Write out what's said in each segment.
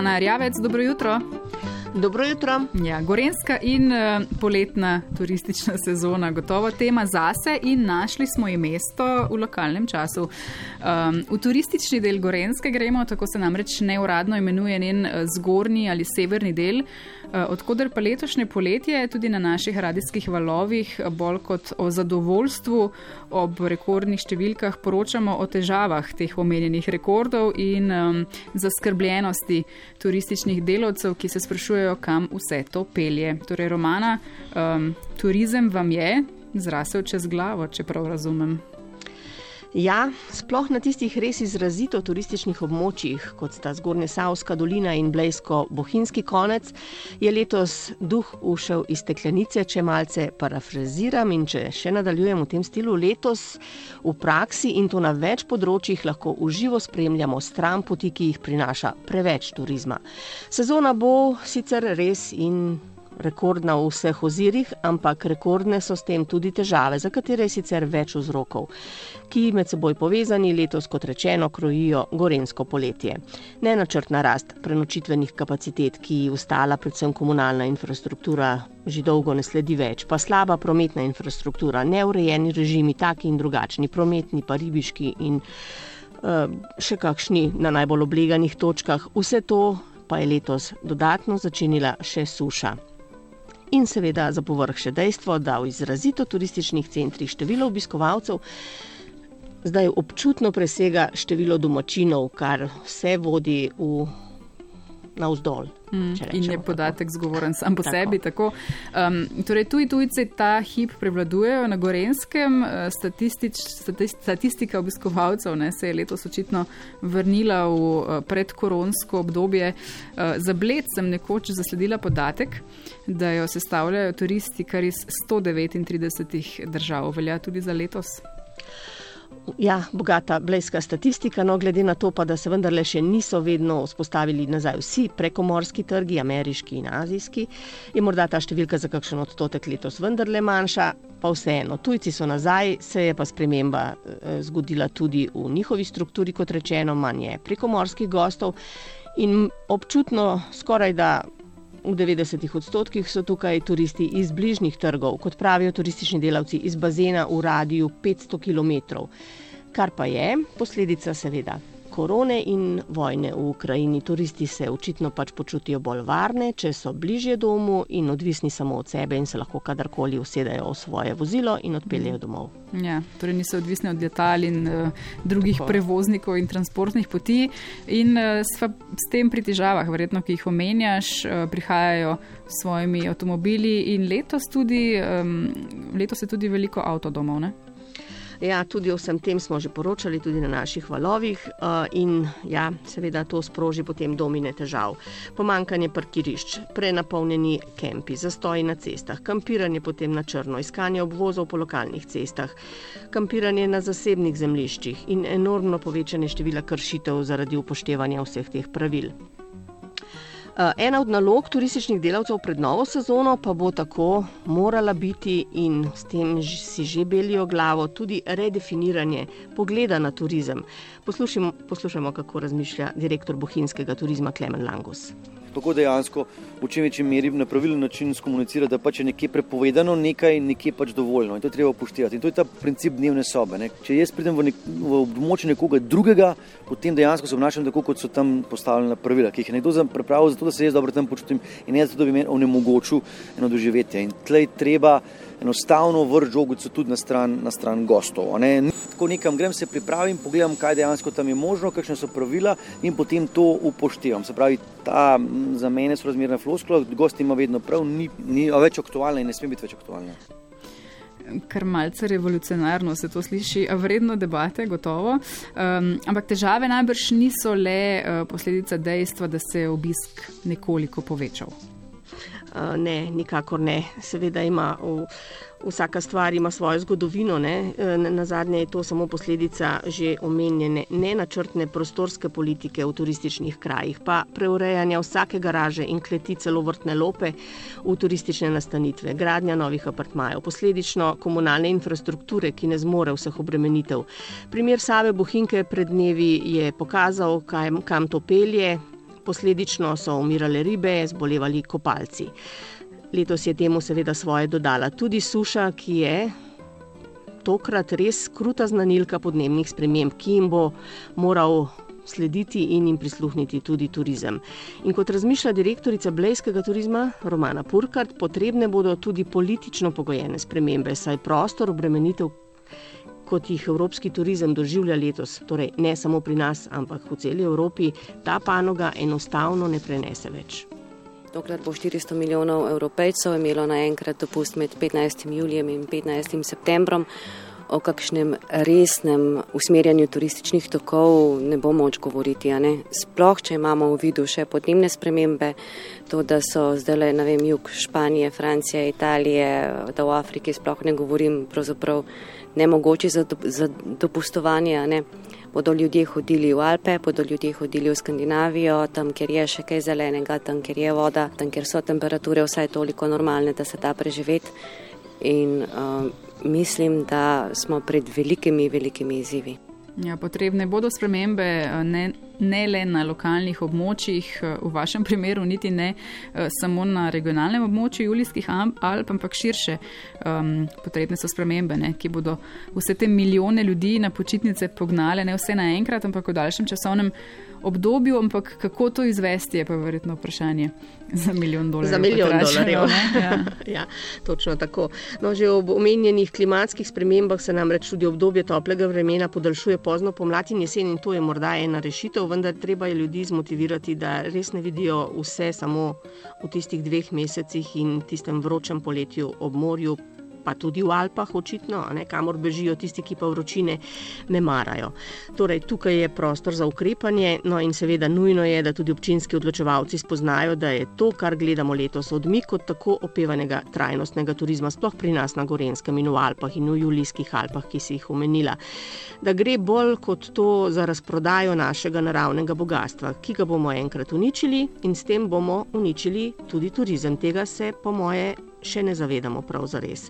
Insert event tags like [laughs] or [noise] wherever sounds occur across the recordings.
Romana Rjavec, dobro jutro. Dobro jutro. Ja, gorenska in uh, poletna turistična sezona, gotovo tema zase in našli smo ji mesto v lokalnem času. Um, v turistični del Gorenske gremo, tako se namreč neuradno imenuje njen uh, zgornji ali severni del. Eh, odkuder pa letošnje poletje tudi na naših radijskih valovih bolj kot o zadovoljstvu ob rekordnih številkah poročamo o težavah teh omenjenih rekordov in um, zaskrbljenosti turističnih delavcev, ki se sprašujejo, kam vse to pelje. Torej, Romana, um, turizem vam je zrasel čez glavo, če prav razumem. Ja, sploh na tistih res izrazito turističnih območjih, kot sta Zgornja Savska dolina in Blejsko-Bohinjski konec, je letos duh ušel iz steklenice, če malce parafraziram in če še nadaljujem v tem stilu. Letos v praksi in to na več področjih lahko uživo spremljamo stran poti, ki jih prinaša preveč turizma. Sezona bo sicer res in rekordna v vseh ozirih, ampak rekordne so s tem tudi težave, za katere je sicer več vzrokov, ki med seboj povezani letos, kot rečeno, krojijo gorensko poletje. Nenačrtna rast prenočitvenih kapacitet, ki je ustala predvsem komunalna infrastruktura, že dolgo ne sledi več, pa slaba prometna infrastruktura, neurejeni režimi, taki in drugačni, prometni, pa ribiški in uh, še kakšni na najbolj obleganih točkah. Vse to pa je letos dodatno začenila še suša. In seveda za povrh še dejstvo, da v izrazito turističnih centrih število obiskovalcev zdaj občutno presega število domačinov, kar vse vodi v navzdol. Mm, in je podatek tako. zgovoren sam po tako. sebi. Tako. Um, torej, tuji tujci ta hip prevladujejo na Gorenskem, uh, statistič, statistika obiskovalcev ne, se je letos očitno vrnila v uh, predkoronsko obdobje. Uh, za bled sem nekoč zasledila podatek, da jo sestavljajo turisti kar iz 139 držav. Velja tudi za letos. Ja, bogata blejska statistika, no glede na to pa, da se vendarle še niso vedno vzpostavili nazaj vsi prekomorski trgi, ameriški in azijski, je morda ta številka za kakšen odstotek letos vendarle manjša, pa vseeno, tujci so nazaj, se je pa sprememba eh, zgodila tudi v njihovi strukturi, kot rečeno, manj je prekomorskih gostov in občutno skoraj da V 90 odstotkih so tukaj turisti iz bližnjih trgov, kot pravijo turistični delavci, iz bazena v radiju 500 km. Kar pa je posledica, seveda, korone in vojne v Ukrajini. Turisti se očitno pač počutijo bolj varne, če so bližje domu in odvisni samo od sebe in se lahko kadarkoli usedejo v svoje vozilo in odpeljejo domov. Ja, torej niso odvisni od letal in uh, drugih Tako. prevoznikov in transportnih poti. In uh, s tem pri težavah, verjetno, ki jih omenjaš, uh, prihajajo s svojimi avtomobili in letos, tudi, um, letos je tudi veliko avtodomov. Ne? Ja, tudi o vsem tem smo že poročali, tudi na naših valovih, uh, in ja, seveda to sproži potem domine težav. Pomankanje parkirišč, prenapolnjeni kempi, zastoji na cestah, kampiranje potem na črno, iskanje obvozov po lokalnih cestah, kampiranje na zasebnih zemljiščih in enormno povečanje števila kršitev zaradi upoštevanja vseh teh pravil. Eh, ena od nalog turističnih delavcev pred novo sezono pa bo tako morala biti in s tem si že belijo glavo tudi redefiniranje pogleda na turizem. Poslušajmo, poslušajmo kako razmišlja direktor bohinjskega turizma Klemen Langus tako dejansko v čim večji meri na pravilen način skomunicira, da pač je nekje prepovedano, nekaj nekje pač dovoljno in to je treba upoštevati. In to je ta princip dnevne sobe. Ne. Če jaz pridem v, nek, v območje nekoga drugega, potem dejansko se obnašam tako, kot so tam postavljena pravila, ki jih je nekdo pripravil, zato da se jaz dobro tam počutim in ne zato, da bi meni onemogočil eno doživetje. In tlej treba enostavno vrč žogico tudi na stran, na stran gostov. Ne? Tako nekam grem, se pripravim, pogledam, kaj dejansko tam je možno, kakšne so pravila in potem to upoštevam. Se pravi, ta za mene so razmerne floskule, gost ima vedno prav, ni, ni več aktualna in ne sme biti več aktualna. Kar malce revolucionarno se to sliši, a vredno debate, gotovo. Um, ampak težave najbrž niso le uh, posledica dejstva, da se je obisk nekoliko povečal. Ne, nikakor ne. Seveda ima v vsaka stvar ima svojo zgodovino. Ne? E, na zadnje je to samo posledica že omenjene nenačrtne prostorske politike v turističnih krajih, pa preurejanja vsake garaže in kleti celo vrtne lope v turistične nastanitve, gradnja novih apartmajev, posledično komunalne infrastrukture, ki ne zmore vseh obremenitev. Primer Save Bohinke pred dnevi je pokazal, kam, kam to pelje. Posledično so umirale ribe, zbolevali kopalci. Letos je temu seveda svoje dodala tudi suša, ki je tokrat res kruta znanilka podnebnih sprememb, ki jim bo moral slediti in jim prisluhniti tudi turizem. In kot razmišlja direktorica Blejskega turizma Romana Purkart, potrebne bodo tudi politično pogojene spremembe, saj prostor obremenitev. Kot jih evropski turizem doživlja letos, torej ne samo pri nas, ampak v celi Evropi, ta panoga enostavno ne prenese več. Dokler bo 400 milijonov evropejcev imelo naenkrat dopust med 15. julijem in 15. septembrom, o kakšnem resnem usmerjanju turističnih tokov ne bo moč govoriti. Sploh, če imamo v vidu še podnebne spremembe, to, da so zdaj ne vem, jug Španije, Francije, Italije, da v Afriki sploh ne govorim, pravzaprav nemogoče za, za dopustovanje. Ne? bodo ljudje hodili v Alpe, bodo ljudje hodili v Skandinavijo, tam, kjer je še kaj zelenega, tam, kjer je voda, tam, kjer so temperature vsaj toliko normalne, da se da preživeti. In uh, mislim, da smo pred velikimi, velikimi izzivi. Ja, potrebne bodo spremembe ne, ne le na lokalnih območjih, v vašem primeru niti ne samo na regionalnem območju Julijskih Alp, ampak širše. Um, potrebne so spremembe, ne, ki bodo vse te milijone ljudi na počitnice pognale, ne vse naenkrat, ampak v daljšem časovnem obdobju, ampak kako to izvesti, je pa verjetno vprašanje [laughs] za milijon dolarjev. Za milijon dolarjev. Ja. [laughs] ja, točno tako. No, že ob omenjenih klimatskih spremembah se namreč tudi obdobje toplega vremena podaljšuje pozno pomlad in jesen in to je morda ena rešitev, vendar treba je ljudi zmotivirati, da res ne vidijo vse samo v tistih dveh mesecih in tistem vročem poletju ob morju, pa tudi v Alpah, očitno, ne, kamor bežijo tisti, ki pa vročine ne marajo. Torej, tukaj je prostor za ukrepanje, no in seveda nujno je, da tudi občinski odločevalci spoznajo, da je to, kar gledamo letos, odmik od tako opevanega trajnostnega turizma, sploh pri nas na Gorenskem in v Alpah in v Julijskih Alpah, ki si jih omenila, da gre bolj kot to za razprodajo našega naravnega bogatstva, ki ga bomo enkrat uničili in s tem bomo uničili tudi turizem. Tega se, po moje, še ne zavedamo prav za res.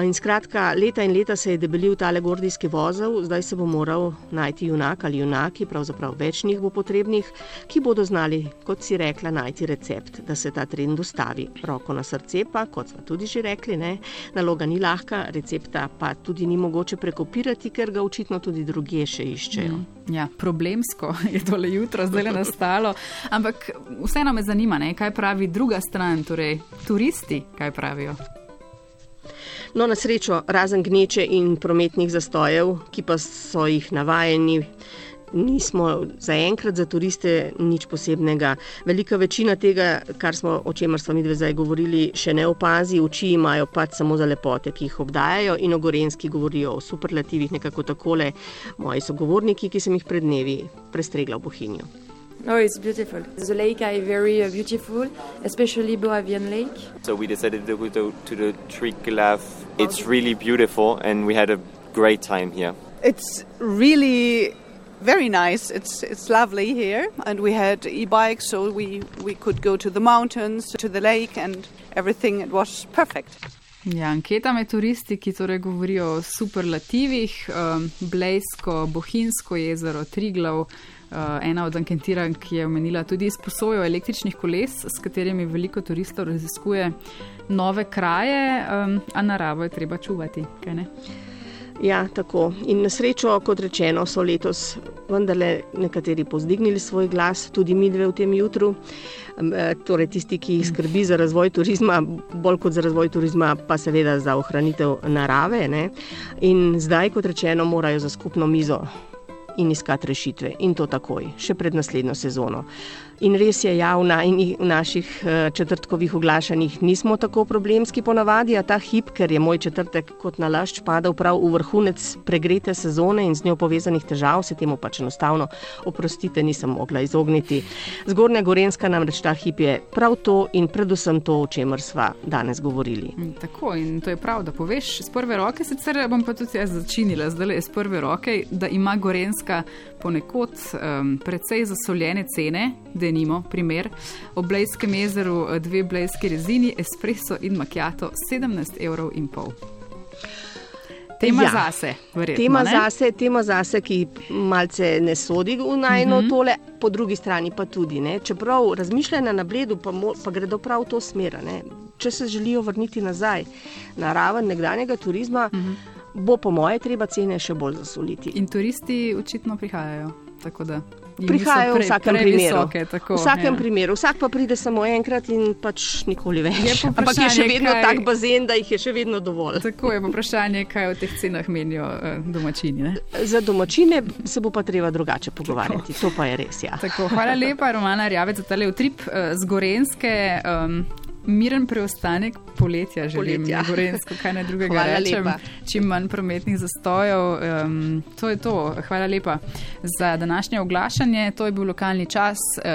In skratka, leta in leta se je debelil tale gordijski vozel, zdaj se bo moral najti junak ali junaki, pravzaprav več njih bo potrebnih, ki bodo znali, kot si rekla, najti recept, da se ta trend ustavi. Roko na srce pa, kot smo tudi že rekli, ne, naloga ni lahka, recepta pa tudi ni mogoče prekopirati, ker ga očitno tudi druge še iščejo. Mm. Ja, problemsko [laughs] je tole jutro zdaj nastalo, ampak vseeno me zanima, ne, kaj pravi druga stran, torej turisti, kaj pravijo. No, na srečo, razen gneče in prometnih zastojev, ki pa so jih navajeni, nismo zaenkrat za turiste nič posebnega. Velika večina tega, smo, o čemer smo mi dve zdaj govorili, še ne opazi, oči imajo pač samo za lepote, ki jih obdajajo in o gorenski govorijo o superlativih, nekako takole moji sogovorniki, ki sem jih pred dnevi prestregla v Bohinju. Oh, it's beautiful. The lake are very uh, beautiful, especially Boavian Lake. So we decided to go to, to the Triglav. It's really beautiful, and we had a great time here. It's really very nice. It's it's lovely here, and we had e-bikes, so we we could go to the mountains, to the lake, and everything. It was perfect. Ja, anketa med turisti, ki torej govorijo o superlativih, um, Blejsko, Bohinsko jezero, Triglav. Uh, ena od anketirank je omenila tudi izposojo električnih koles, s katerimi veliko turistov raziskuje nove kraje, um, a naravo je treba čuvati. Ja, tako. In na srečo, kot rečeno, so letos vendarle nekateri pozdignili svoj glas, tudi mi dve v tem jutru. E, torej, tisti, ki jih skrbi za razvoj turizma, bolj kot za razvoj turizma, pa seveda za ohranitev narave. Ne? In zdaj, kot rečeno, morajo za skupno mizo in iskati rešitve in to takoj, še pred naslednjo sezono. In res je javna in v naših eh, četrtkovih oglašanjih nismo tako problemski ponavadi, a ta hip, ker je moj četrtek kot nalašč padal prav v vrhunec pregrete sezone in z njo povezanih težav, se temu pač enostavno, oprostite, nisem mogla izogniti. Zgornja Gorenska namreč ta hip je prav to in predvsem to, o čemer sva danes govorili. Mm, tako in to je prav, da poveš iz prve roke, sicer bom pa tudi jaz začinila zdaj iz prve roke, da ima Gorenska ponekod um, precej zasoljene cene, da nimo primer. Ob Blejskem jezeru eh, dve blejski rezini, espresso in macchiato 17,5 evrov. Tema ja, zase, verjetno. Tema zase, tema zase, ki malce ne sodi v najno uh mhm. -huh. tole, po drugi strani pa tudi. Ne. Čeprav razmišljanja na bledu pa, mo, pa gredo prav v to smer. Ne. Če se želijo vrniti nazaj na raven nekdanjega turizma, uh mhm. -huh. Bo po moje treba cene še bolj zasoliti. In turisti očitno prihajajo. Prihajajo v vsakem primeru. Tako, v vsakem ja. primeru. Vsak pa pride samo enkrat in pač nikoli več. Je Ampak je še vedno kaj... tak bazen, da jih je še vedno dovolj. Tako je vprašanje, kaj o teh cenah menijo uh, domačini. Ne? Za domačine se bo pa treba drugače pogovarjati. Tako. To pa je res. Ja. Tako, hvala lepa, Romana Rjavec, za tale utrip uh, z Gorenske. Um, miren preostanek poletja, želim poletja. na Gorensko, kaj naj drugega Hvala rečem. Lepa. Čim manj prometnih zastojev. Um, to je to. Hvala lepa za današnje oglašanje. To je bil lokalni čas. Uh,